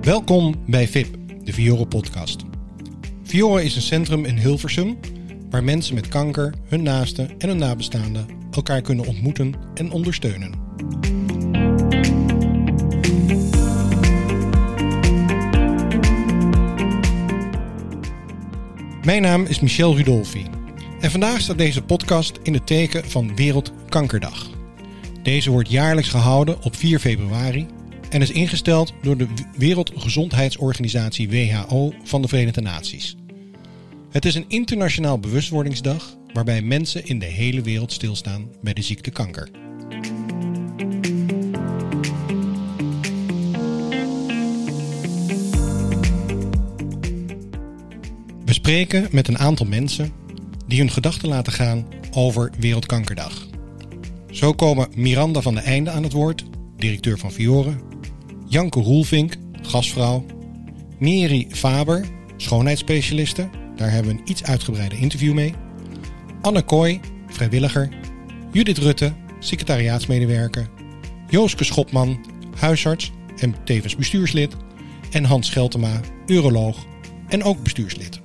Welkom bij VIP, de Fiore podcast. Fiore is een centrum in Hilversum waar mensen met kanker, hun naasten en hun nabestaanden elkaar kunnen ontmoeten en ondersteunen. Mijn naam is Michel Rudolfi en vandaag staat deze podcast in het teken van Wereldkankerdag. Deze wordt jaarlijks gehouden op 4 februari en is ingesteld door de Wereldgezondheidsorganisatie WHO van de Verenigde Naties. Het is een internationaal bewustwordingsdag waarbij mensen in de hele wereld stilstaan bij de ziekte kanker. Spreken met een aantal mensen die hun gedachten laten gaan over Wereldkankerdag. Zo komen Miranda van de Einde aan het woord, directeur van Fiore, Janke Roelvink, gastvrouw, Neri Faber, schoonheidsspecialiste, daar hebben we een iets uitgebreider interview mee, Anne Kooi, vrijwilliger, Judith Rutte, secretariaatsmedewerker, Jooske Schopman, huisarts en tevens bestuurslid, en Hans Scheltema, uroloog en ook bestuurslid.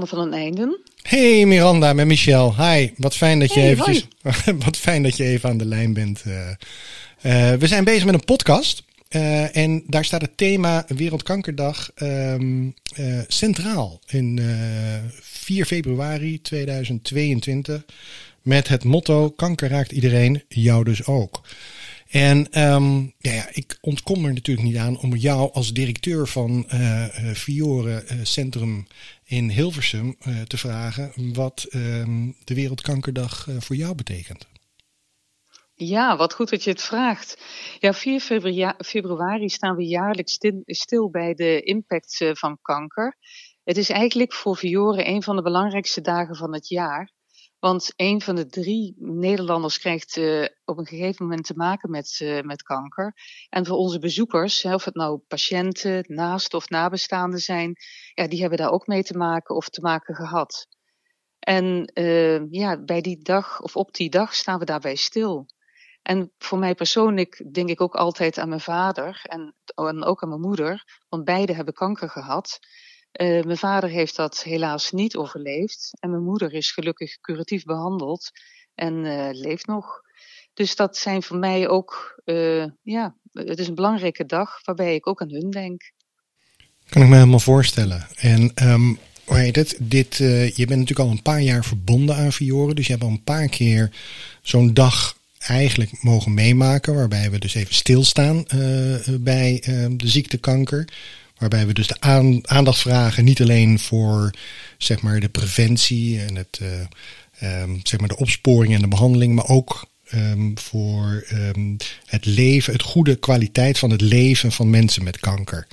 Miranda van den Einden. Hey Miranda, met Michel. Hi, wat fijn dat je, Hey, eventjes, wat fijn dat je even aan de lijn bent. eh. Eh, we zijn bezig met een podcast. eh, en daar staat het thema Wereldkankerdag ehm, eh, centraal in eh 4 februari 2022. Met het motto: Kanker raakt iedereen, jou dus ook. En ehm, ja, ik ontkom er natuurlijk niet aan om jou als directeur van eh, Fiore eh, Centrum in Hilversum te vragen wat ehm, de Wereldkankerdag voor jou betekent. Ja, wat goed dat je het vraagt. Ja, 4 februari, staan we jaarlijks stil, bij de impact van kanker. Het is eigenlijk voor Fiore een van de belangrijkste dagen van het jaar. Want een van de drie Nederlanders krijgt eh, op een gegeven moment te maken met, eh, met kanker. En voor onze bezoekers, of het nou patiënten, naasten of nabestaanden zijn, ja, die hebben daar ook mee te maken of te maken gehad. En eh, ja, bij die dag of op die dag staan we daarbij stil. En voor mij persoonlijk denk ik ook altijd aan mijn vader en, en ook aan mijn moeder, want beide hebben kanker gehad. Eh, mijn vader heeft dat helaas niet overleefd en mijn moeder is gelukkig curatief behandeld en eh, leeft nog. Dus dat zijn voor mij ook, eh, ja, het is een belangrijke dag waarbij ik ook aan hun denk. Kan ik me helemaal voorstellen. En ehm, hoe heet het? Dit, je bent natuurlijk al een paar jaar verbonden aan Fiore. Dus je hebt al een paar keer zo'n dag eigenlijk mogen meemaken. Waarbij we dus even stilstaan bij eh, de ziekte kanker. Waarbij we dus de aan- aandacht vragen. Niet alleen voor zeg maar, de preventie en het, eh, ehm, zeg maar de opsporing en de behandeling. Maar ook ehm, voor ehm, het leven, het goede kwaliteit van het leven van mensen met kanker.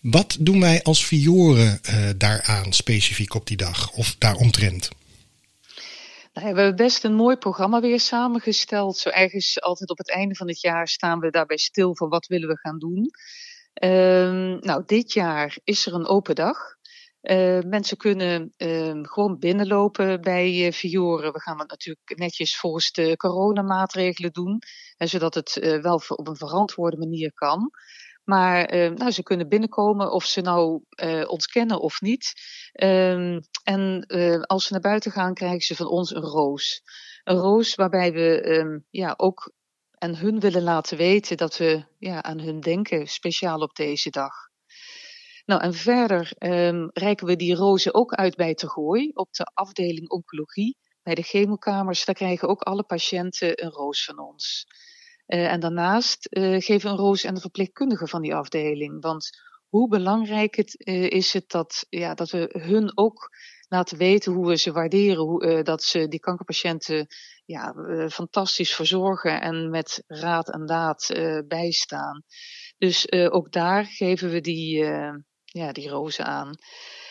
Wat doen wij als Fiore eh, daaraan specifiek op die dag of daaromtrent? Nou we hebben best een mooi programma weer samengesteld. Zo ergens altijd op het einde van het jaar staan we daarbij stil van wat willen we gaan doen. Ehm, nou, dit jaar is er een open dag. Eh, mensen kunnen ehm, gewoon binnenlopen bij uh, Fiore. We gaan het natuurlijk netjes volgens de coronamaatregelen doen. En zodat het eh, wel op een verantwoorde manier kan. Maar eh, nou, ze kunnen binnenkomen of ze nou eh, ons kennen of niet. En als ze naar buiten gaan, krijgen ze van ons een roos. Een roos waarbij we ja, ook aan hun willen laten weten dat we ja, aan hun denken, speciaal op deze dag. Nou, en verder um, reiken we die rozen ook uit bij Tergooi op de afdeling oncologie. Bij de chemokamers, daar krijgen ook alle patiënten een roos van ons. Uh, en daarnaast uh, geven we een roos aan de verpleegkundige van die afdeling. Want hoe belangrijk het, is het dat, ja, dat we hun ook laten weten hoe we ze waarderen, hoe, dat ze die kankerpatiënten ja, fantastisch verzorgen en met raad en daad bijstaan. Dus ook daar geven we die, ja, die rozen aan.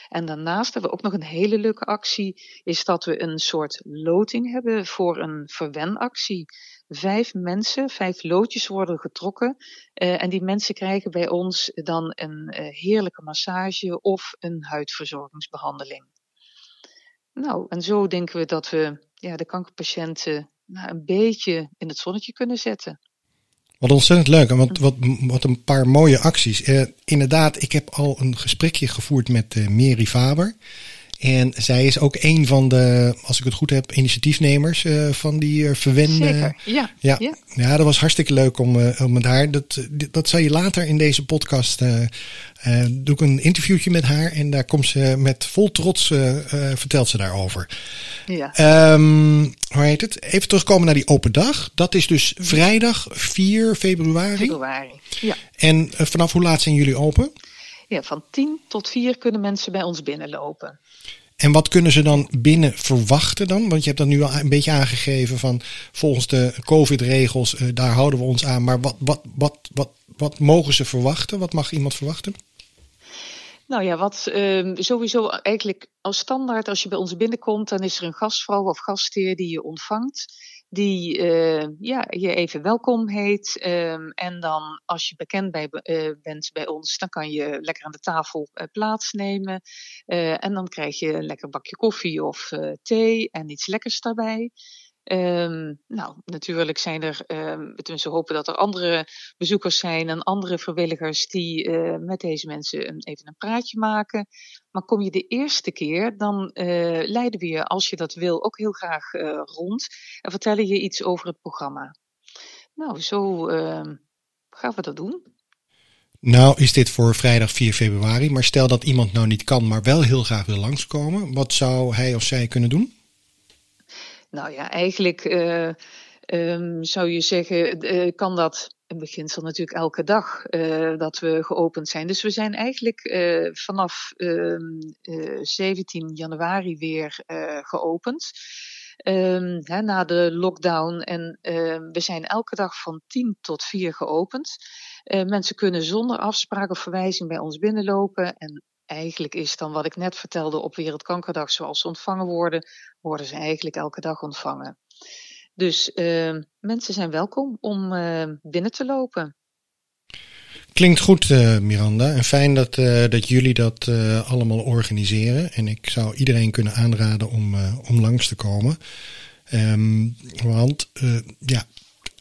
En daarnaast hebben we ook nog een hele leuke actie, is dat we een soort loting hebben voor een verwenactie. Vijf mensen, vijf loodjes worden getrokken en die mensen krijgen bij ons dan een heerlijke massage of een huidverzorgingsbehandeling. Nou, en zo denken we dat we ja, de kankerpatiënten nou, een beetje in het zonnetje kunnen zetten. Wat ontzettend leuk en wat, wat, wat een paar mooie acties. Uh, inderdaad, ik heb al een gesprekje gevoerd met uh, Mary Faber. En zij is ook een van de, als ik het goed heb, initiatiefnemers uh, van die uh, verwende. Zeker, ja. Ja. ja. ja. dat was hartstikke leuk om, uh, om met haar. Dat, dat zal je later in deze podcast. doe ik een interviewtje met haar en daar komt ze met vol trots, vertelt ze daarover. Ja. Um, hoe heet het? Even terugkomen naar die open dag. Dat is dus vrijdag 4 februari. Februari, ja. En vanaf hoe laat zijn jullie open? Ja, van 10 tot 4 kunnen mensen bij ons binnenlopen. En wat kunnen ze dan binnen verwachten dan? Want je hebt dat nu al een beetje aangegeven van volgens de COVID-regels, uh, daar houden we ons aan. Maar wat, wat, wat, wat, wat mogen ze verwachten? Wat mag iemand verwachten? Nou ja, wat uh, sowieso eigenlijk als standaard als je bij ons binnenkomt, dan is er een gastvrouw of gastheer die je ontvangt die uh, ja, je even welkom heet. Um, en dan als je bekend uh, bent bij ons, dan kan je lekker aan de tafel uh, plaatsnemen. en dan krijg je een lekker bakje koffie of thee en iets lekkers daarbij. Um, nou, natuurlijk zijn er, um, we hopen dat er andere bezoekers zijn en andere vrijwilligers die uh, met deze mensen een, even een praatje maken. Maar kom je de eerste keer, dan uh, leiden we je, als je dat wil, ook heel graag uh, rond en vertellen je iets over het programma. Nou, zo ehm, gaan we dat doen. Nou is dit voor vrijdag 4 februari, maar stel dat iemand nou niet kan, maar wel heel graag wil langskomen. Wat zou hij of zij kunnen doen? Nou ja, eigenlijk uh, um, zou je zeggen, uh, kan dat in beginsel natuurlijk elke dag uh, dat we geopend zijn. Dus we zijn eigenlijk vanaf 17 ehm, januari weer geopend. Um, hè, na de lockdown. En we zijn elke dag van 10 tot 4 geopend. mensen kunnen zonder afspraak of verwijzing bij ons binnenlopen. En eigenlijk is dan wat ik net vertelde op Wereldkankerdag, zoals ze ontvangen worden, worden ze eigenlijk elke dag ontvangen. Dus uh, mensen zijn welkom om uh, binnen te lopen. Klinkt goed, uh, Miranda. En fijn dat, dat jullie dat allemaal organiseren. En ik zou iedereen kunnen aanraden om, om langs te komen. Um, want ja,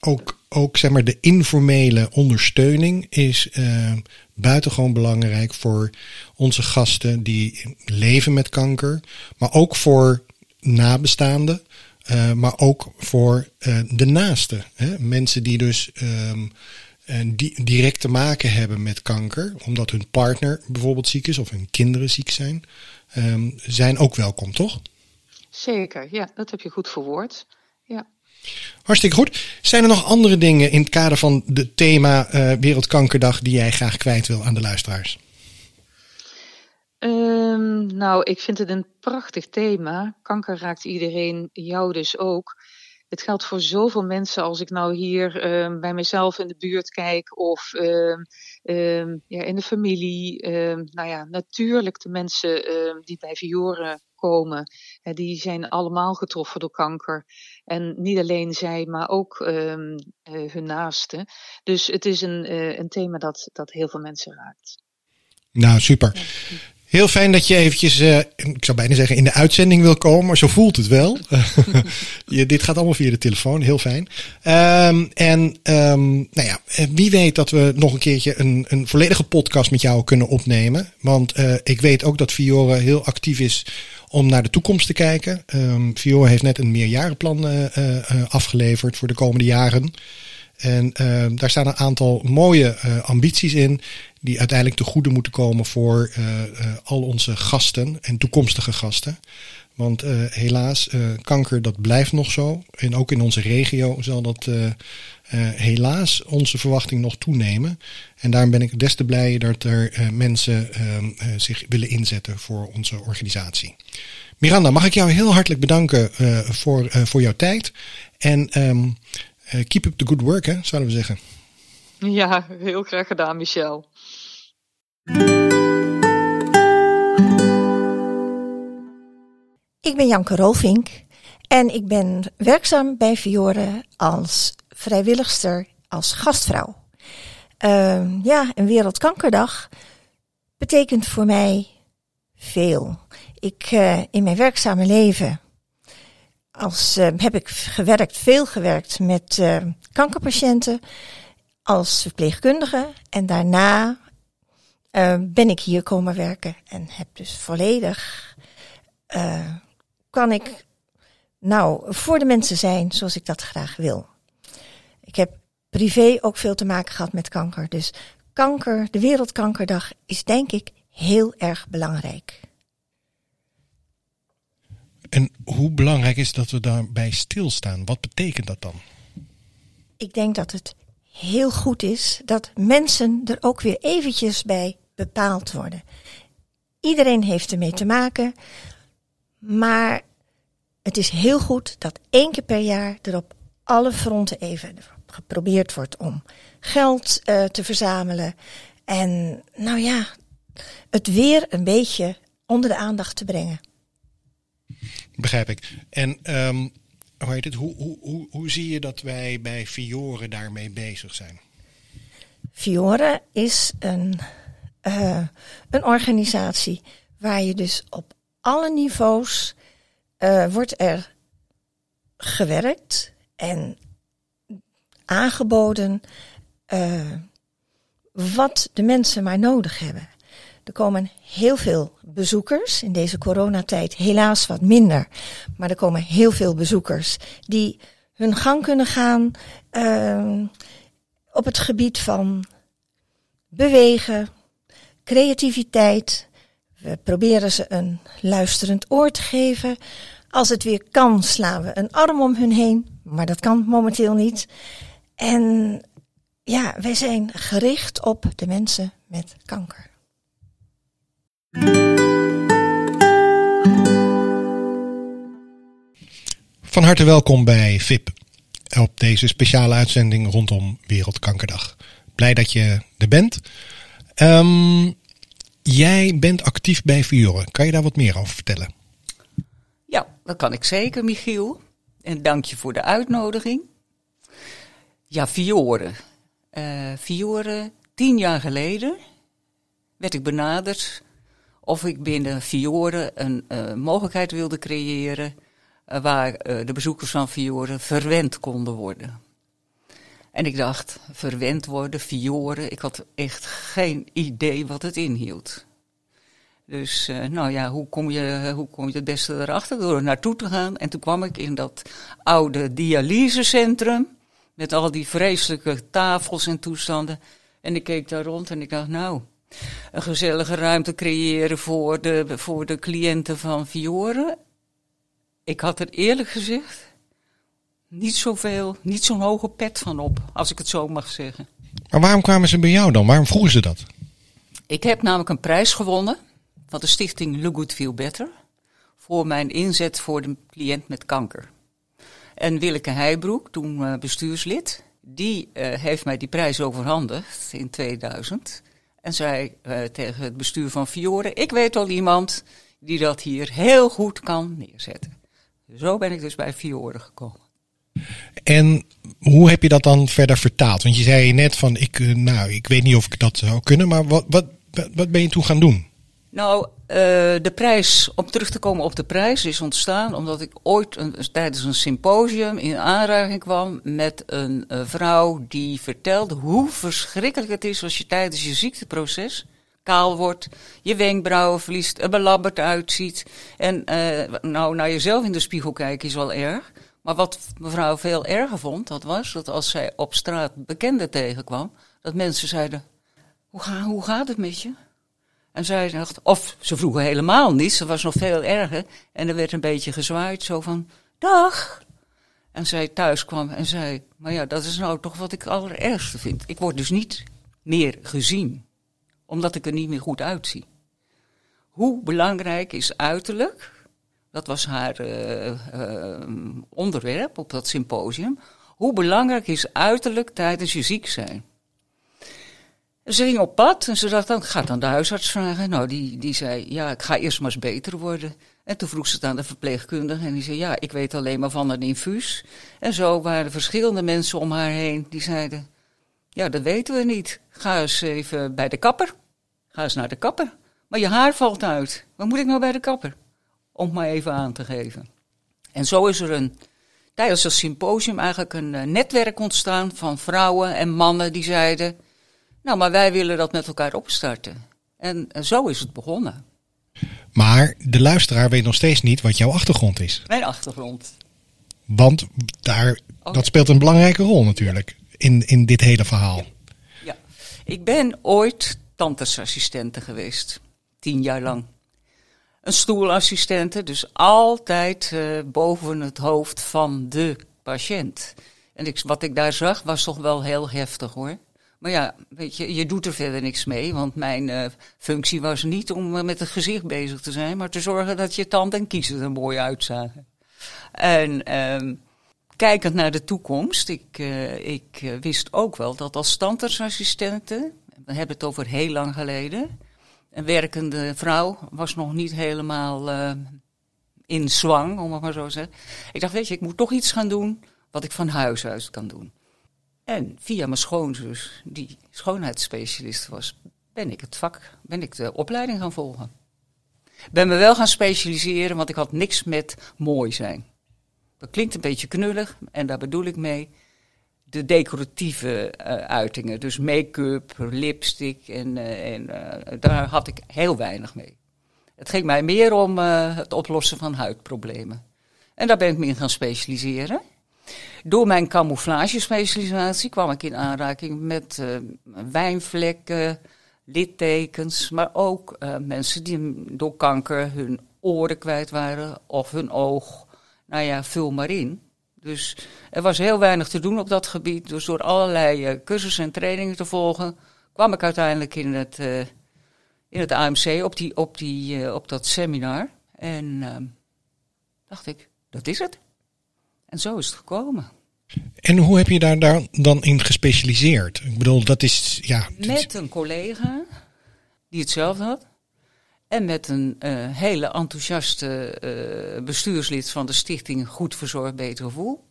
ook, ook zeg maar de informele ondersteuning is uh, buitengewoon belangrijk voor onze gasten die leven met kanker, maar ook voor nabestaanden, uh, maar ook voor uh, de naasten. Hè? Mensen die dus um, die direct te maken hebben met kanker, omdat hun partner bijvoorbeeld ziek is of hun kinderen ziek zijn, um, zijn ook welkom, toch? Zeker, ja, dat heb je goed verwoord. Hartstikke goed. Zijn er nog andere dingen in het kader van het thema uh, Wereldkankerdag die jij graag kwijt wil aan de luisteraars? Um, nou, ik vind het een prachtig thema. Kanker raakt iedereen, jou dus ook. Het geldt voor zoveel mensen als ik nou hier uh, bij mezelf in de buurt kijk of uh, ja, in de familie. nou ja, natuurlijk de mensen die bij Vioren komen, die zijn allemaal getroffen door kanker. En niet alleen zij, maar ook um, uh, hun naasten. Dus het is een, uh, een thema dat, dat heel veel mensen raakt. Nou, super. Heel fijn dat je eventjes, uh, ik zou bijna zeggen, in de uitzending wil komen, maar zo voelt het wel. je, dit gaat allemaal via de telefoon, heel fijn. Um, en um, nou ja, wie weet dat we nog een keertje een, een volledige podcast met jou kunnen opnemen. Want uh, ik weet ook dat Fiore heel actief is om naar de toekomst te kijken. Um, heeft net een meerjarenplan uh, uh, afgeleverd voor de komende jaren. En daar staan een aantal mooie ambities in die uiteindelijk te goede moeten komen voor al onze gasten en toekomstige gasten. Want helaas, kanker dat blijft nog zo. En ook in onze regio zal dat helaas onze verwachting nog toenemen. En daarom ben ik des te blij dat er uh, mensen uh, zich willen inzetten voor onze organisatie. Miranda, mag ik jou heel hartelijk bedanken voor, voor jouw tijd. En um, keep up the good work, hè, zouden we zeggen. Ja, heel graag gedaan, Michel. Ik ben Janke Rolvink en ik ben werkzaam bij Fiore als vrijwilligster als gastvrouw. Uh, ja, een Wereldkankerdag betekent voor mij veel. Ik, uh, in mijn werkzame leven als, uh, heb ik gewerkt, veel gewerkt met uh, kankerpatiënten als verpleegkundige. En daarna ben ik hier komen werken en heb dus volledig, kan ik nou voor de mensen zijn zoals ik dat graag wil. Ik heb privé ook veel te maken gehad met kanker. Dus kanker, de Wereldkankerdag, is denk ik heel erg belangrijk. En hoe belangrijk is dat we daarbij stilstaan? Wat betekent dat dan? Ik denk dat het heel goed is dat mensen er ook weer eventjes bij bepaald worden. Iedereen heeft ermee te maken, maar het is heel goed dat één keer per jaar er op alle fronten even geprobeerd wordt om geld uh, te verzamelen. En nou ja, het weer een beetje onder de aandacht te brengen. Begrijp ik. En um, hoe, heet het, hoe, hoe, hoe, hoe zie je dat wij bij Fiore daarmee bezig zijn? Fiore is een, uh, een organisatie waar je dus op alle niveaus uh, wordt er gewerkt en aangeboden uh, wat de mensen maar nodig hebben. Er komen heel veel bezoekers in deze coronatijd, helaas wat minder, maar er komen heel veel bezoekers die hun gang kunnen gaan uh, op het gebied van bewegen, creativiteit. We proberen ze een luisterend oor te geven. Als het weer kan, slaan we een arm om hun heen, maar dat kan momenteel niet. En ja, wij zijn gericht op de mensen met kanker. Van harte welkom bij VIP op deze speciale uitzending rondom Wereldkankerdag. Blij dat je er bent. Um, jij bent actief bij Fiore. Kan je daar wat meer over vertellen? Ja, dat kan ik zeker, Michiel. En dank je voor de uitnodiging. Ja, Fiore. Uh, Fiore, tien jaar geleden werd ik benaderd of ik binnen Fiore een uh, mogelijkheid wilde creëren uh, waar de bezoekers van Fiore verwend konden worden. En ik dacht, verwend worden, Fiore, ik had echt geen idee wat het inhield. Dus nou ja, hoe kom, je, hoe kom je het beste erachter? Door er naartoe te gaan. En toen kwam ik in dat oude dialysecentrum. Met al die vreselijke tafels en toestanden. En ik keek daar rond en ik dacht, nou, een gezellige ruimte creëren voor de, voor de cliënten van Fiore. Ik had er eerlijk gezegd niet zoveel, niet zo'n hoge pet van op, als ik het zo mag zeggen. Maar waarom kwamen ze bij jou dan? Waarom vroegen ze dat? Ik heb namelijk een prijs gewonnen van de stichting Look Good Feel Better voor mijn inzet voor de cliënt met kanker. En Willeke Heijbroek, toen uh, bestuurslid, die uh, heeft mij die prijs overhandigd in 2000. En zei uh, tegen het bestuur van Fiore, ik weet al iemand die dat hier heel goed kan neerzetten. Zo ben ik dus bij Fiore gekomen. En hoe heb je dat dan verder vertaald? Want je zei net van, ik, nou, ik weet niet of ik dat zou kunnen, maar wat, wat, wat ben je toen gaan doen? Nou, uh, de prijs, om terug te komen op de prijs, is ontstaan omdat ik ooit tijdens een symposium in aanraking kwam met een uh, vrouw die vertelde hoe verschrikkelijk het is als je tijdens je ziekteproces kaal wordt, je wenkbrauwen verliest, er belabberd uitziet. En uh, nou, naar jezelf in de spiegel kijken is wel erg. Maar wat mevrouw veel erger vond, dat was dat als zij op straat bekenden tegenkwam, dat mensen zeiden: Hoe, ga, hoe gaat het met je? En zij dacht, of ze vroegen helemaal niet, ze was nog veel erger. En er werd een beetje gezwaaid, zo van: Dag! En zij thuis kwam en zei: Maar ja, dat is nou toch wat ik het allerergste vind. Ik word dus niet meer gezien, omdat ik er niet meer goed uitzie. Hoe belangrijk is uiterlijk? Dat was haar uh, uh, onderwerp op dat symposium. Hoe belangrijk is uiterlijk tijdens je ziek zijn? Ze ging op pad en ze dacht dan, ik ga dan de huisarts vragen. Nou, die, die zei, ja, ik ga eerst maar eens beter worden. En toen vroeg ze het aan de verpleegkundige en die zei, ja, ik weet alleen maar van een infuus. En zo waren er verschillende mensen om haar heen die zeiden, ja, dat weten we niet. Ga eens even bij de kapper. Ga eens naar de kapper. Maar je haar valt uit. Wat moet ik nou bij de kapper? Om maar even aan te geven. En zo is er een, tijdens het symposium eigenlijk een eh, netwerk ontstaan van vrouwen en mannen die zeiden, nou, maar wij willen dat met elkaar opstarten. En, zo is het begonnen. Maar de luisteraar weet nog steeds niet wat jouw achtergrond is. Mijn achtergrond. Want daar, dat speelt een belangrijke rol natuurlijk in, in dit hele verhaal. Ja, ik ben ooit tandartsassistente geweest. Tien jaar lang. Een stoelassistente, dus altijd uh, boven het hoofd van de patiënt. En ik, wat ik daar zag was toch wel heel heftig hoor. Maar ja, weet je, je doet er verder niks mee. Want mijn uh, functie was niet om uh, met het gezicht bezig te zijn, maar te zorgen dat je tand en kiezen er mooi uitzagen. En um, kijkend naar de toekomst, ik, uh, ik wist ook wel dat als standaardsassistenten, we hebben het over heel lang geleden, een werkende vrouw was nog niet helemaal in zwang, om het maar zo te zeggen. Ik dacht, weet je, ik moet toch iets gaan doen wat ik van huis uit kan doen. En via mijn schoonzus, die schoonheidsspecialist was, ben ik het vak, ben ik de opleiding gaan volgen. Ben me wel gaan specialiseren, want ik had niks met mooi zijn. Dat klinkt een beetje knullig en daar bedoel ik mee de decoratieve uh, uitingen. Dus make-up, lipstick en, uh, en uh, daar had ik heel weinig mee. Het ging mij meer om het oplossen van huidproblemen. En daar ben ik me in gaan specialiseren. Door mijn camouflagespecialisatie kwam ik in aanraking met uh, wijnvlekken, littekens, maar ook uh, mensen die door kanker hun oren kwijt waren of hun oog. Nou ja, vul maar in. Dus er was heel weinig te doen op dat gebied. Dus door allerlei uh, cursussen en trainingen te volgen, kwam ik uiteindelijk in het, in het AMC op, die, op, die, op dat seminar. En ehm, dacht ik, dat is het. En zo is het gekomen. En hoe heb je daar, daar dan in gespecialiseerd? Ik bedoel, dat is ja. Met een collega die hetzelfde had. En met een uh, hele enthousiaste uh, bestuurslid van de stichting Goed Verzorgd Beter Gevoel.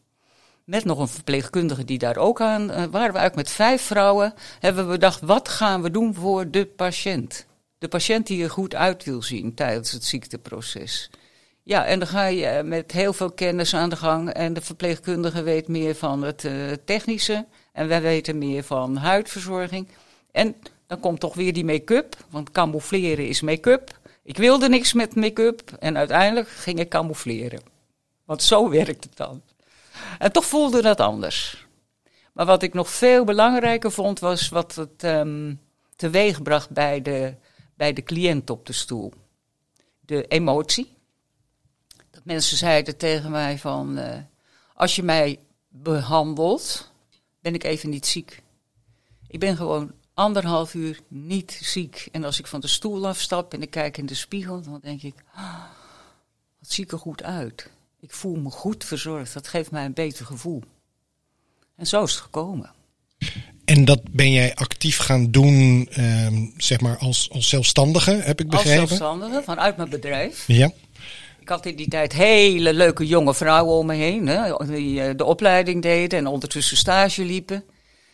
Met nog een verpleegkundige die daar ook aan. Uh, waren we eigenlijk met vijf vrouwen. Hebben we bedacht, wat gaan we doen voor de patiënt? De patiënt die er goed uit wil zien tijdens het ziekteproces. Ja, en dan ga je met heel veel kennis aan de gang. En de verpleegkundige weet meer van het uh, technische. En wij weten meer van huidverzorging. En dan komt toch weer die make-up. Want camoufleren is make-up. Ik wilde niks met make-up. En uiteindelijk ging ik camoufleren. Want zo werkt het dan. En toch voelde dat anders. Maar wat ik nog veel belangrijker vond, was wat het um, teweegbracht bij de, bij de cliënt op de stoel. De emotie mensen zeiden tegen mij van, uh, als je mij behandelt, ben ik even niet ziek. Ik ben gewoon anderhalf uur niet ziek. En als ik van de stoel afstap en ik kijk in de spiegel, dan denk ik, oh, wat zie ik er goed uit. Ik voel me goed verzorgd. Dat geeft mij een beter gevoel. En zo is het gekomen. En dat ben jij actief gaan doen, uh, zeg maar, als, als zelfstandige, heb ik begrepen? Als zelfstandige, vanuit mijn bedrijf. Ja. Ik had in die tijd hele leuke jonge vrouwen om me heen, hè, die uh, de opleiding deden en ondertussen stage liepen.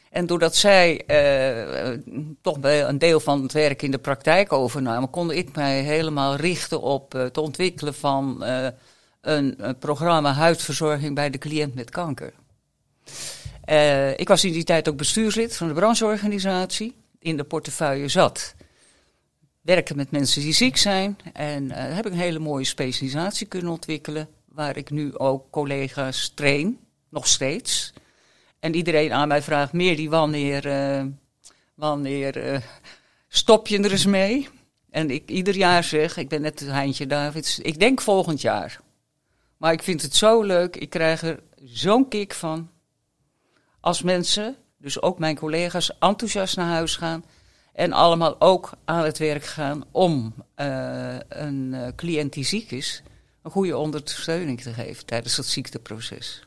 En doordat zij uh, toch een deel van het werk in de praktijk overnamen, kon ik mij helemaal richten op uh, het ontwikkelen van een, een, programma huidverzorging bij de cliënt met kanker. ik was in die tijd ook bestuurslid van de brancheorganisatie. In de portefeuille zat werken met mensen die ziek zijn. En uh, heb ik een hele mooie specialisatie kunnen ontwikkelen. waar ik nu ook collega's train, nog steeds. En iedereen aan mij vraagt, meer die wanneer, uh, wanneer uh, stop je er eens mee? En ik ieder jaar zeg, ik ben net Heintje Davids, ik denk volgend jaar. Maar ik vind het zo leuk, ik krijg er zo'n kick van. Als mensen, dus ook mijn collega's, enthousiast naar huis gaan en allemaal ook aan het werk gaan om uh, een uh, cliënt die ziek is, een goede ondersteuning te geven tijdens dat ziekteproces.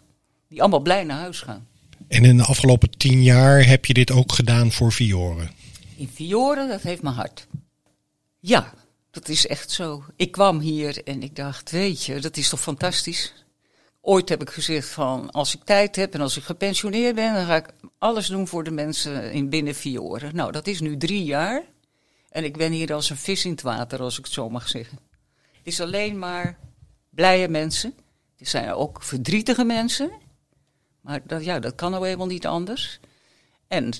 Die allemaal blij naar huis gaan. En in de afgelopen tien jaar heb je dit ook gedaan voor Vioren? In Vioren, dat heeft mijn hart. Ja, dat is echt zo. Ik kwam hier en ik dacht, weet je, dat is toch fantastisch. Ooit heb ik gezegd van, als ik tijd heb en als ik gepensioneerd ben, dan ga ik alles doen voor de mensen in binnen Vioren. Nou, dat is nu drie jaar. En ik ben hier als een vis in het water, als ik het zo mag zeggen. Het is alleen maar blije mensen. Er zijn ook verdrietige mensen. Maar dat, ja, dat kan nou helemaal niet anders. En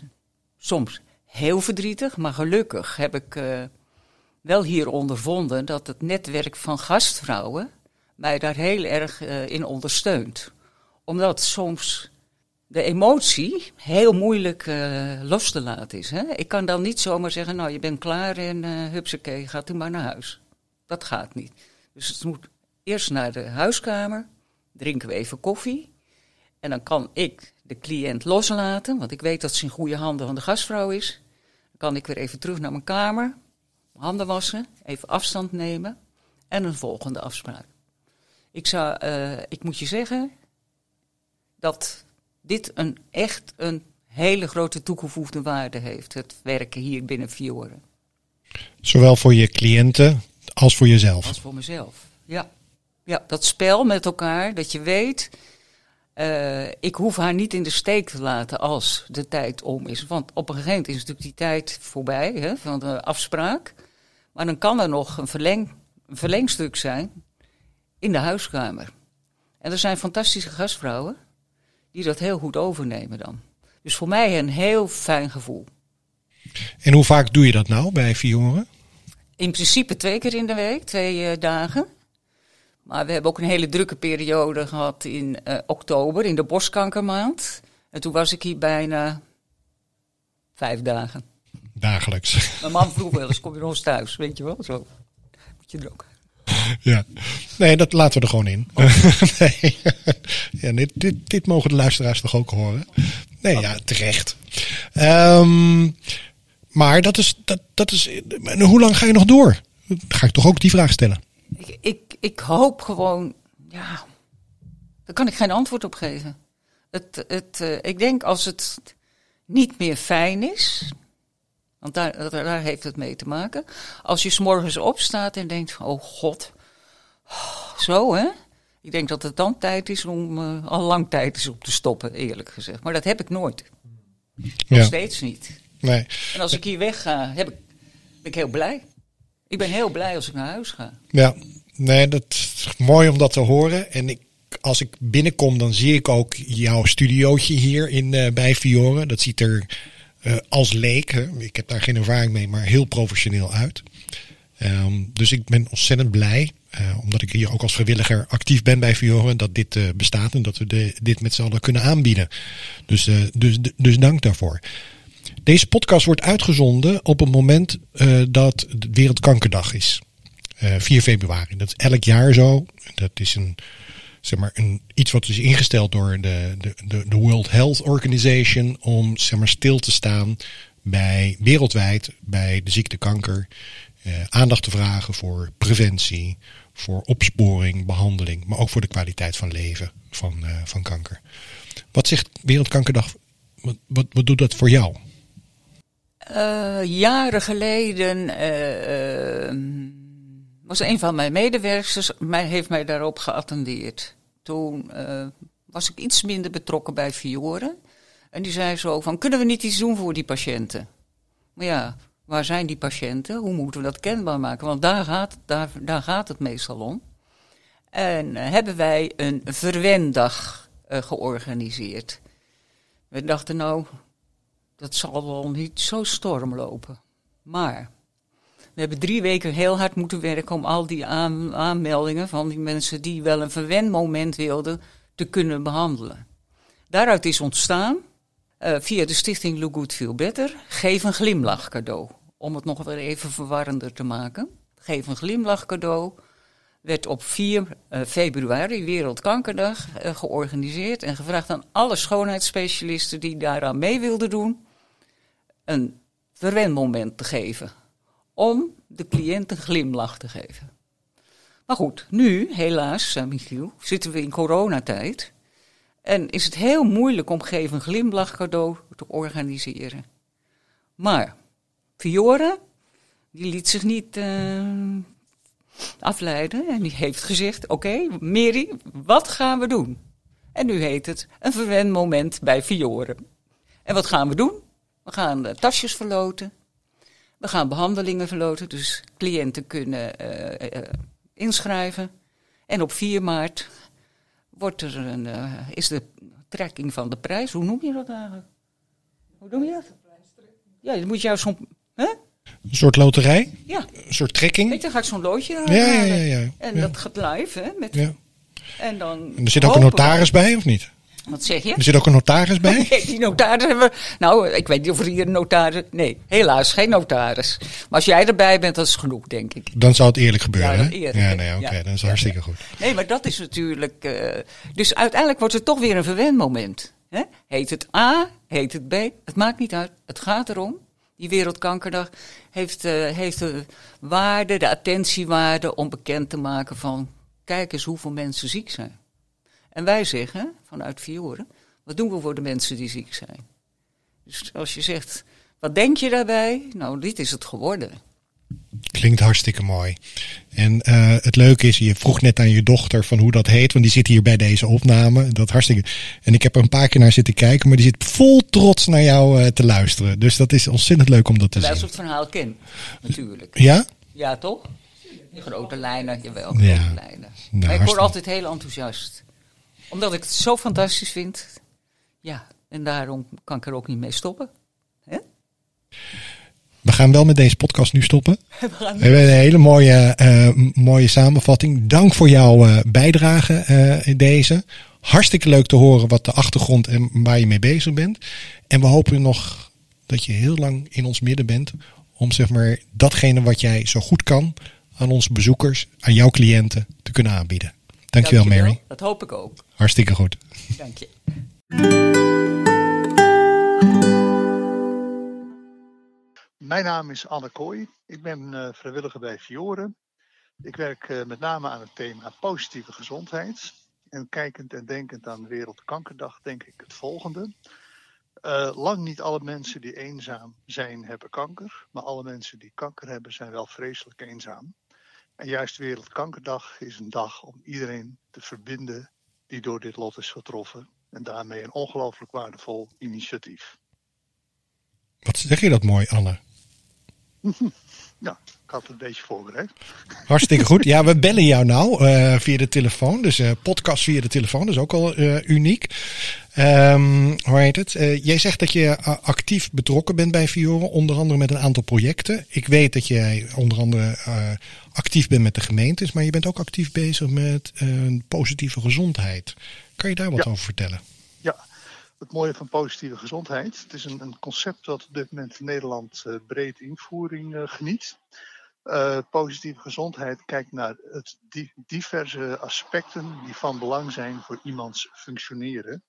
soms heel verdrietig, maar gelukkig heb ik uh, wel hier ondervonden dat het netwerk van gastvrouwen mij daar heel erg uh, in ondersteunt. Omdat soms de emotie heel moeilijk uh, los te laten is. Hè? Ik kan dan niet zomaar zeggen, nou je bent klaar en uh, hupsakee, gaat u maar naar huis. Dat gaat niet. Dus het moet eerst naar de huiskamer, drinken we even koffie. En dan kan ik de cliënt loslaten, want ik weet dat ze in goede handen van de gastvrouw is. Dan kan ik weer even terug naar mijn kamer, handen wassen, even afstand nemen en een volgende afspraak. Ik, zou, uh, ik moet je zeggen dat dit een, echt een hele grote toegevoegde waarde heeft, het werken hier binnen Fioren. Zowel voor je cliënten als voor jezelf? Als voor mezelf, ja. Ja, dat spel met elkaar, dat je weet, uh, ik hoef haar niet in de steek te laten als de tijd om is. Want op een gegeven moment is natuurlijk die tijd voorbij hè, van de afspraak. Maar dan kan er nog een, verleng, een verlengstuk zijn in de huiskamer. En er zijn fantastische gastvrouwen die dat heel goed overnemen dan. Dus voor mij een heel fijn gevoel. En hoe vaak doe je dat nou bij Fioren? In principe twee keer in de week, twee uh, dagen. Maar we hebben ook een hele drukke periode gehad in uh, oktober, in de borstkankermaand. En toen was ik hier bijna vijf dagen. Dagelijks. Mijn man vroeg wel eens, kom je nog eens thuis, weet je wel? Zo moet je er ook. Ja, nee, dat laten we er gewoon in. nee. ja, dit, dit, dit, mogen de luisteraars toch ook horen? Nee, ja, terecht. Um, maar dat is, dat, dat is. Hoe lang ga je nog door? Dan ga ik toch ook die vraag stellen. Ik, ik, ik hoop gewoon. Ja, daar kan ik geen antwoord op geven. Het, het, uh, ik denk als het niet meer fijn is. Want daar, daar heeft het mee te maken. Als je s'morgens opstaat en denkt: Oh god, zo hè. Ik denk dat het dan tijd is om, uh, al lang tijd is om te stoppen, eerlijk gezegd. Maar dat heb ik nooit. Nog steeds niet. Nee. En als ik hier wegga, heb ik, ben ik heel blij. Ik ben heel blij als ik naar huis ga. Ja, nee, dat is mooi om dat te horen. En ik, als ik binnenkom, dan zie ik ook jouw studiootje hier in, uh, bij Fiore. Dat ziet er uh, als leek, ik heb daar geen ervaring mee, maar heel professioneel uit. Um, dus ik ben ontzettend blij, uh, omdat ik hier ook als vrijwilliger actief ben bij Fiore, dat dit uh, bestaat en dat we dit met z'n allen kunnen aanbieden. Dus, dus, dus dank daarvoor. Deze podcast wordt uitgezonden op het moment dat Wereldkankerdag is. Uh, 4 februari. Dat is elk jaar zo. Dat is een, zeg maar, een, iets wat is ingesteld door de, de, de, World Health Organization om zeg maar, stil te staan bij wereldwijd bij de ziekte kanker. Uh, aandacht te vragen voor preventie, voor opsporing, behandeling, maar ook voor de kwaliteit van leven van, uh, van kanker. Wat zegt Wereldkankerdag? Wat, wat, doet dat voor jou? Uh, jaren geleden uh, uh, was een van mijn medewerkers, mij, heeft mij daarop geattendeerd. Toen was ik iets minder betrokken bij Fiore. En die zei zo van, kunnen we niet iets doen voor die patiënten? Maar ja, waar zijn die patiënten? Hoe moeten we dat kenbaar maken? Want daar gaat, daar, daar gaat het meestal om. En hebben wij een verwendag georganiseerd. We dachten nou, dat zal wel niet zo storm lopen. Maar We hebben drie weken heel hard moeten werken om al die aan, aanmeldingen van die mensen die wel een verwenmoment wilden, te kunnen behandelen. Daaruit is ontstaan, uh, via de stichting Look Good Feel Better, geef een glimlach cadeau. Om het nog weer even verwarrender te maken. Geef een glimlach cadeau werd op 4 uh, februari, Wereldkankerdag, uh, georganiseerd en gevraagd aan alle schoonheidsspecialisten die daaraan mee wilden doen, een verwenmoment te geven. Om de cliënt een glimlach te geven. Maar goed, nu, helaas, uh, Michiel, zitten we in coronatijd. En is het heel moeilijk om geven een glimlach cadeau te organiseren. Maar Fiore, die liet zich niet uh, afleiden. En die heeft gezegd: Oké, okay, Mary, wat gaan we doen? En nu heet het een verwend moment bij Fiore. En wat gaan we doen? We gaan uh, tasjes verloten. We gaan behandelingen verloten. Dus cliënten kunnen uh, uh, inschrijven. En op 4 maart wordt er een, is de trekking van de prijs. Hoe noem je dat eigenlijk? Hoe noem je dat? Ja, dan moet je jou zo'n. Huh? Een soort loterij? Ja. Een soort trekking? Weet je, dan ga ik zo'n loodje ja, ja, ja, ja, En dat gaat live, hè? Met, ja. En dan. En er zit ook een notaris bij, of niet? Wat zeg je? Er zit ook een notaris bij? Nee, die notaris hebben we. Nou, ik weet niet of er hier een notaris. Nee, helaas, geen notaris. Maar als jij erbij bent, dat is genoeg, denk ik. Dan zou het eerlijk gebeuren, Ja, hè? eerlijk, ja, nee, oké, Ja. dat is hartstikke ja. goed. Nee, maar dat is natuurlijk. eh, dus uiteindelijk wordt het toch weer een verwendmoment. Hè? Heet het A, heet het B, het maakt niet uit. Het gaat erom. Die Wereldkankerdag heeft, eh, heeft de waarde, de attentiewaarde om bekend te maken van. Kijk eens hoeveel mensen ziek zijn. En wij zeggen vanuit Fiore, wat doen we voor de mensen die ziek zijn? Dus als je zegt, wat denk je daarbij? Nou, dit is het geworden. Klinkt hartstikke mooi. En eh, het leuke is, je vroeg net aan je dochter van hoe dat heet, want die zit hier bij deze opname. Dat hartstikke. En ik heb er een paar keer naar zitten kijken, maar die zit vol trots naar jou eh, te luisteren. Dus dat is ontzettend leuk om dat te zien. het verhaal ken, natuurlijk. Ja? Ja, toch? Grote lijnen, jawel, grote Ja. lijnen. maar ik word altijd heel enthousiast. Omdat ik het zo fantastisch vind. Ja, en daarom kan ik er ook niet mee stoppen. We gaan wel met deze podcast nu stoppen. We gaan We hebben een hele mooie, eh, mooie samenvatting. Dank voor jouw eh, bijdrage eh, in deze. Hartstikke leuk te horen wat de achtergrond en waar je mee bezig bent. En we hopen nog dat je heel lang in ons midden bent. Om zeg maar datgene wat jij zo goed kan aan onze bezoekers, aan jouw cliënten te kunnen aanbieden. Dankjewel, Mary. Dat hoop ik ook. Hartstikke goed. Dank je. Mijn naam is Anne Kooi. Ik ben eh, vrijwilliger bij Fiore. Ik werk eh, met name aan het thema positieve gezondheid. En kijkend en denkend aan Wereldkankerdag denk ik het volgende. Eh, lang niet alle mensen die eenzaam zijn hebben kanker. Maar alle mensen die kanker hebben zijn wel vreselijk eenzaam. En juist Wereldkankerdag is een dag om iedereen te verbinden die door dit lot is getroffen. En daarmee een ongelooflijk waardevol initiatief. Wat zeg je dat mooi, Anne? Ja, ik had het een beetje voorbereid. Hartstikke goed. Ja, we bellen jou nou eh, via de telefoon. Dus eh, podcast via de telefoon, dat is ook al eh, uniek. Ehm, hoe heet het? Jij zegt dat je actief betrokken bent bij Fiore, onder andere met een aantal projecten. Ik weet dat jij onder andere actief bent met de gemeentes, maar je bent ook actief bezig met positieve gezondheid. Kan je daar wat Ja. over vertellen? Ja, het mooie van positieve gezondheid. Het is een, een concept dat op dit moment in Nederland eh, breed invoering eh, geniet. Eh, positieve gezondheid kijkt naar het di- diverse aspecten die van belang zijn voor iemands functioneren.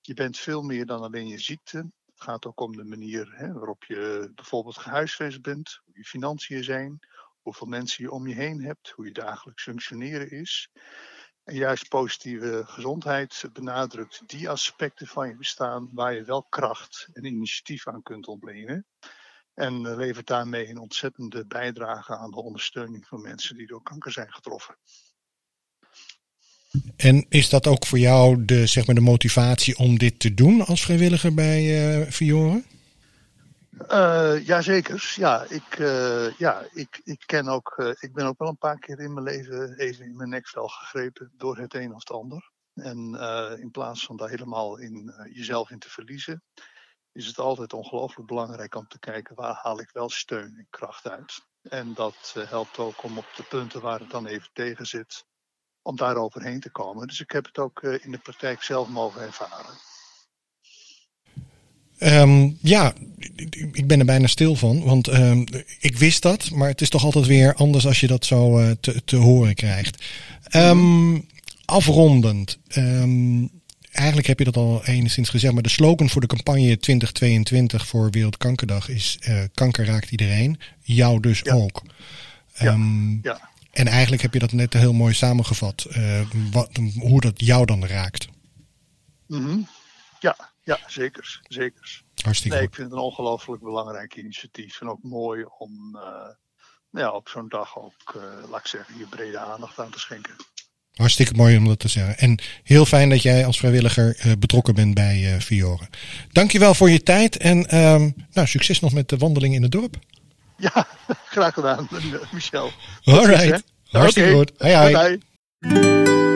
Je bent veel meer dan alleen je ziekte. Het gaat ook om de manier hè, waarop je bijvoorbeeld gehuisvest bent, hoe je financiën zijn, hoeveel mensen je om je heen hebt, hoe je dagelijks functioneren is. En juist positieve gezondheid benadrukt die aspecten van je bestaan waar je wel kracht en initiatief aan kunt ontlenen. En eh, levert daarmee een ontzettende bijdrage aan de ondersteuning van mensen die door kanker zijn getroffen. En is dat ook voor jou de, zeg maar, de motivatie om dit te doen als vrijwilliger bij eh Fiore? Eh jazeker. Ja, ik, eh, ja ik, ik, ken ook, eh, ik ben ook wel een paar keer in mijn leven even in mijn nekvel gegrepen door het een of het ander. En in plaats van daar helemaal in jezelf in te verliezen, is het altijd ongelooflijk belangrijk om te kijken waar haal ik wel steun en kracht uit. En dat helpt ook om op de punten waar het dan even tegen zit, om daar overheen te komen. Dus ik heb het ook in de praktijk zelf mogen ervaren. Um, ja, ik ben er bijna stil van, want um, ik wist dat, maar het is toch altijd weer anders als je dat zo uh, te, te, horen krijgt. Um, afrondend, eigenlijk heb je dat al enigszins gezegd, maar de slogan voor de campagne 2022 voor Wereldkankerdag is uh, kanker raakt iedereen, jou dus ja. ook. Ja. ja. En eigenlijk heb je dat net heel mooi samengevat, uh, wat, hoe dat jou dan raakt. Mm -hmm. Ja, ja, zeker. zeker. Hartstikke nee, goed. ik vind het een ongelooflijk belangrijk initiatief. En ook mooi om uh, nou ja, op zo'n dag ook, uh, laat ik zeggen, je brede aandacht aan te schenken. Hartstikke mooi om dat te zeggen. En heel fijn dat jij als vrijwilliger uh, betrokken bent bij uh, Fiore. Dankjewel voor je tijd en uh, nou, succes nog met de wandeling in het dorp. Ja, graag gedaan, Michel. All right. Hartstikke okay. goed. Hoi,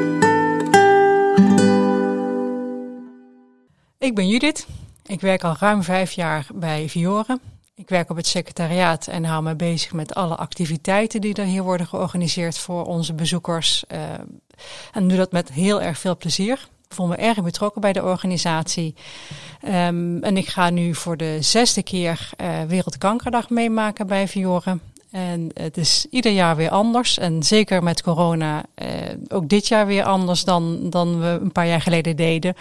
Ik ben Judith. Ik werk al ruim vijf jaar bij Viore. Ik werk op het secretariaat en hou me bezig met alle activiteiten die er hier worden georganiseerd voor onze bezoekers. Uh, en doe dat met heel erg veel plezier. Ik voel me erg betrokken bij de organisatie. Um, en ik ga nu voor de zesde keer uh, Wereldkankerdag meemaken bij Viore. En het is ieder jaar weer anders. En zeker met corona eh, ook dit jaar weer anders dan, dan we een paar jaar geleden deden.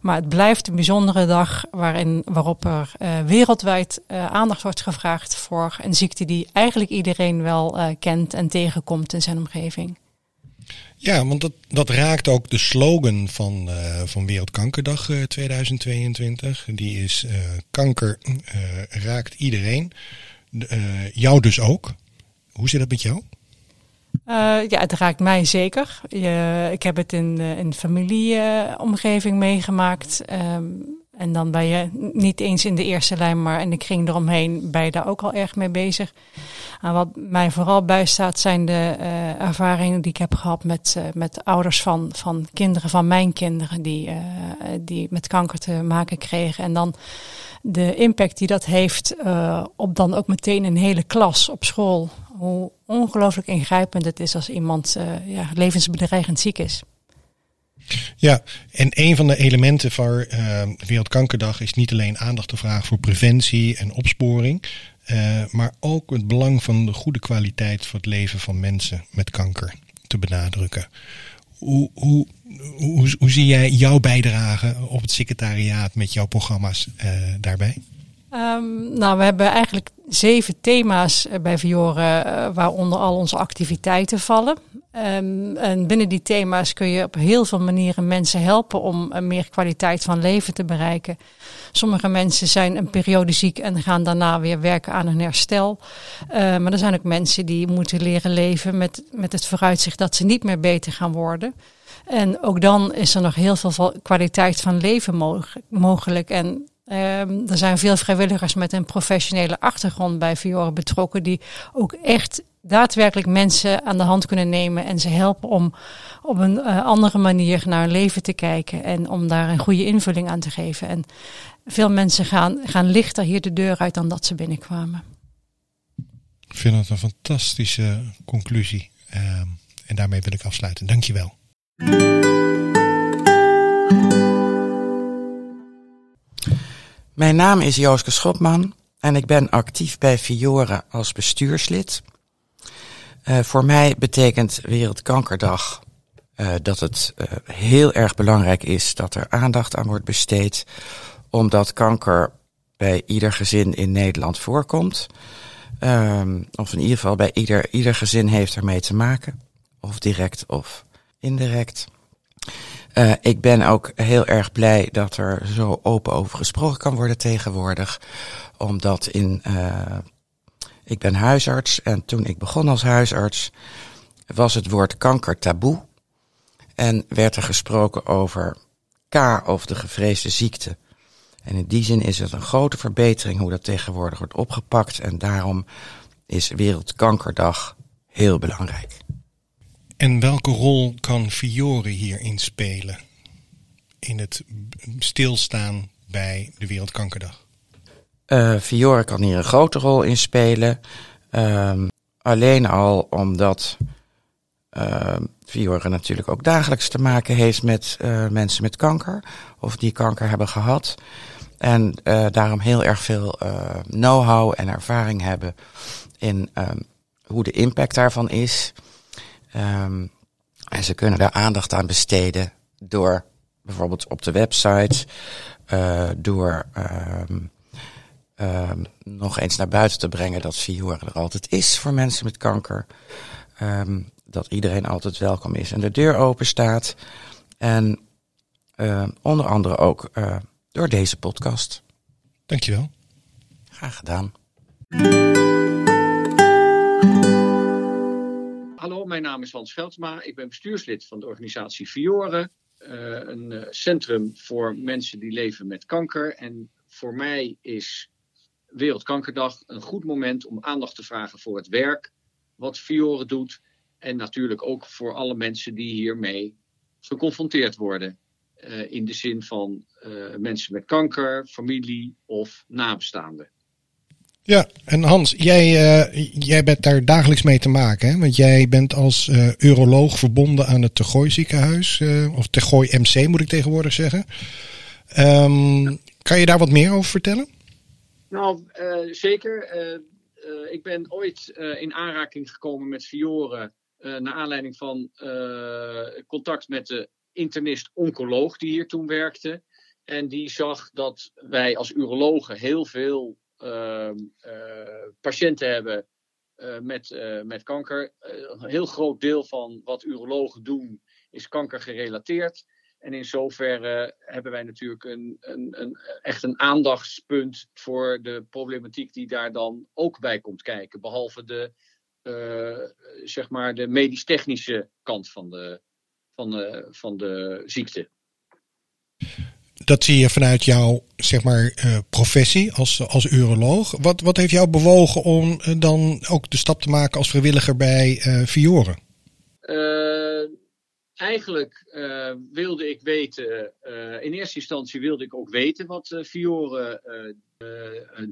Maar het blijft een bijzondere dag waarin, waarop er uh, wereldwijd uh, aandacht wordt gevraagd voor een ziekte die eigenlijk iedereen wel uh, kent en tegenkomt in zijn omgeving. Ja, want dat, dat raakt ook de slogan van, uh, van Wereldkankerdag uh, 2022. Die is kanker raakt iedereen. Uh, jou dus ook. Hoe zit dat met jou? Uh, ja, het raakt mij zeker. Ik heb het in, uh, in familieomgeving meegemaakt. Um, en dan ben je niet eens in de eerste lijn, maar in de kring eromheen ben je daar ook al erg mee bezig. En wat mij vooral bijstaat zijn de ervaringen die ik heb gehad met, met ouders van, van kinderen van mijn kinderen die, die met kanker te maken kregen. En dan de impact die dat heeft uh, op dan ook meteen een hele klas op school. Hoe ongelooflijk ingrijpend het is als iemand uh, ja, levensbedreigend ziek is. Ja, en een van de elementen van uh, Wereldkankerdag is niet alleen aandacht te vragen voor preventie en opsporing, maar ook het belang van de goede kwaliteit voor het leven van mensen met kanker te benadrukken. Hoe, hoe, hoe, zie jij jouw bijdrage op het secretariaat met jouw programma's uh, daarbij? Um, nou, we hebben eigenlijk zeven thema's bij Viore, uh, waaronder al onze activiteiten vallen. Um, en binnen die thema's kun je op heel veel manieren mensen helpen om een meer kwaliteit van leven te bereiken. Sommige mensen zijn een periode ziek en gaan daarna weer werken aan hun herstel. Uh, maar er zijn ook mensen die moeten leren leven met, met het vooruitzicht dat ze niet meer beter gaan worden. En ook dan is er nog heel veel kwaliteit van leven mogelijk. En Um, er zijn veel vrijwilligers met een professionele achtergrond bij Fiore betrokken, die ook echt daadwerkelijk mensen aan de hand kunnen nemen en ze helpen om op een uh, andere manier naar hun leven te kijken en om daar een goede invulling aan te geven. En veel mensen gaan, gaan lichter hier de deur uit dan dat ze binnenkwamen. Ik vind dat een fantastische conclusie. Um, en daarmee wil ik afsluiten. Dankjewel. Mijn naam is Jooske Schopman en ik ben actief bij Fiore als bestuurslid. Uh, voor mij betekent Wereldkankerdag uh, dat het uh, heel erg belangrijk is dat er aandacht aan wordt besteed, omdat kanker bij ieder gezin in Nederland voorkomt. Um, of in ieder geval bij ieder, ieder gezin heeft ermee te maken, of direct of indirect. Ik ben ook heel erg blij dat er zo open over gesproken kan worden tegenwoordig. Omdat in, ik ben huisarts en toen ik begon als huisarts was het woord kanker taboe. En werd er gesproken over K of de gevreesde ziekte. En in die zin is het een grote verbetering hoe dat tegenwoordig wordt opgepakt. En daarom is Wereldkankerdag heel belangrijk. En welke rol kan Fiore hierin spelen? In het stilstaan bij de Wereldkankerdag? Uh, kan hier een grote rol in spelen. Uh, alleen al omdat uh, natuurlijk ook dagelijks te maken heeft met uh, mensen met kanker. Of die kanker hebben gehad. En uh, daarom heel erg veel know-how en ervaring hebben in um, hoe de impact daarvan is. En ze kunnen daar aandacht aan besteden door bijvoorbeeld op de website, door um, nog eens naar buiten te brengen dat Fiore er altijd is voor mensen met kanker. Um, dat iedereen altijd welkom is en de deur open staat. En uh, onder andere ook uh, door deze podcast. Dankjewel. Graag gedaan. Hallo, mijn naam is Hans Veldsma. Ik ben bestuurslid van de organisatie Fiore. Uh, een centrum voor mensen die leven met kanker. En voor mij is Wereldkankerdag een goed moment om aandacht te vragen voor het werk wat Fiore doet. En natuurlijk ook voor alle mensen die hiermee geconfronteerd worden. Uh, in de zin van uh, mensen met kanker, familie of nabestaanden. Ja, en Hans, jij, uh, jij bent daar dagelijks mee te maken. Hè? Want jij bent als uroloog verbonden aan het Tegooi ziekenhuis. of Tegooi MC moet ik tegenwoordig zeggen. Um, kan je daar wat meer over vertellen? Nou, zeker. ik ben ooit in aanraking gekomen met Fiore naar aanleiding van contact met de internist-oncoloog die hier toen werkte. En die zag dat wij als urologen heel veel uh, patiënten hebben met, met kanker. een heel groot deel van wat urologen doen is kankergerelateerd. En in zoverre hebben wij natuurlijk een, een, een, echt een aandachtspunt voor de problematiek die daar dan ook bij komt kijken. Behalve de uh, zeg maar de medisch-technische kant van de, van, de, van de ziekte. Dat zie je vanuit jouw zeg maar, uh, professie als, als uroloog. Wat, wat heeft jou bewogen om uh, dan ook de stap te maken als vrijwilliger bij Fiore? Eigenlijk wilde ik weten, in eerste instantie wilde ik ook weten wat Fiore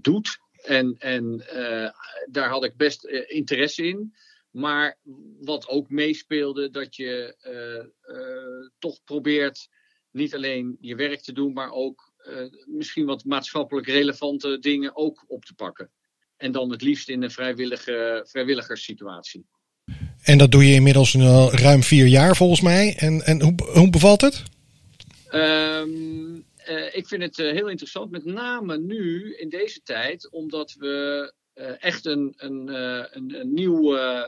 doet. En, en daar had ik best interesse in. Maar wat ook meespeelde, dat je toch probeert niet alleen je werk te doen, maar ook misschien wat maatschappelijk relevante dingen ook op te pakken. En dan het liefst in een vrijwillige, vrijwilligerssituatie. En dat doe je inmiddels ruim vier jaar volgens mij. En, en hoe, hoe bevalt het? Um, uh, ik vind het uh, heel interessant, met name nu in deze tijd, omdat we uh, echt een, een, een, een,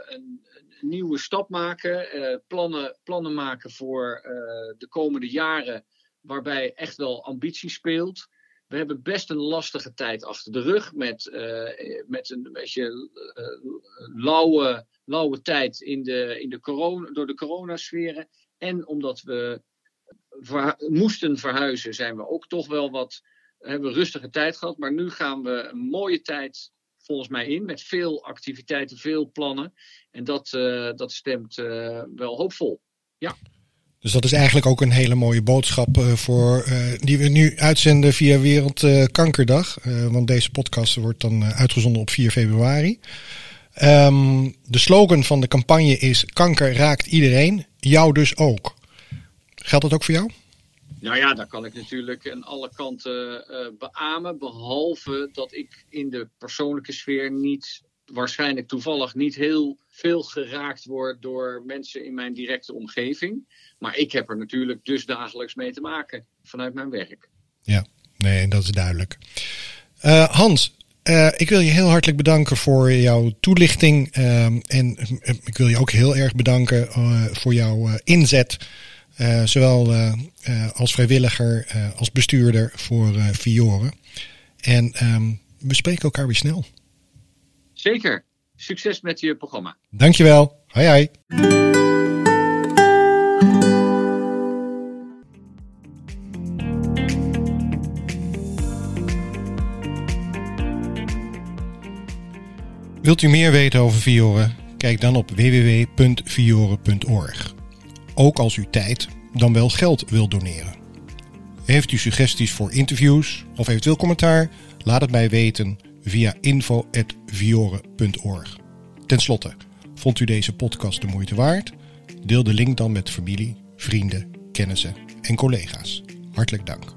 een, nieuwe stap maken, plannen, plannen maken voor de komende jaren, waarbij echt wel ambitie speelt. We hebben best een lastige tijd achter de rug met, met een beetje lauwe, lauwe tijd in de, in de corona, door de coronasferen. En omdat we moesten verhuizen, zijn we ook toch wel wat. Hebben rustige tijd gehad. Maar nu gaan we een mooie tijd volgens mij in. Met veel activiteiten, veel plannen. En dat, uh, dat stemt wel hoopvol. Ja. Dus dat is eigenlijk ook een hele mooie boodschap uh, voor, die we nu uitzenden via Wereldkankerdag. want deze podcast wordt dan uitgezonden op 4 februari. Um, de slogan van de campagne is: Kanker raakt iedereen, jou dus ook. Geldt dat ook voor jou? Nou ja, daar kan ik natuurlijk aan alle kanten beamen. Behalve dat ik in de persoonlijke sfeer niet, waarschijnlijk toevallig niet heel veel geraakt word door mensen in mijn directe omgeving. Maar ik heb er natuurlijk dus dagelijks mee te maken vanuit mijn werk. Ja, nee, dat is duidelijk. Uh, Hans, uh, ik wil je heel hartelijk bedanken voor jouw toelichting. en ik wil je ook heel erg bedanken voor jouw inzet zowel als vrijwilliger als bestuurder voor Fiore. En um, we spreken elkaar weer snel. Zeker. Succes met je programma. Dankjewel. Hoi hoi. Wilt u meer weten over Fiore? Kijk dan op www.fiore.org ook als u tijd dan wel geld wilt doneren. Heeft u suggesties voor interviews of eventueel commentaar? Laat het mij weten via info.viore.org. Ten slotte, vond u deze podcast de moeite waard? Deel de link dan met familie, vrienden, kennissen en collega's. Hartelijk dank.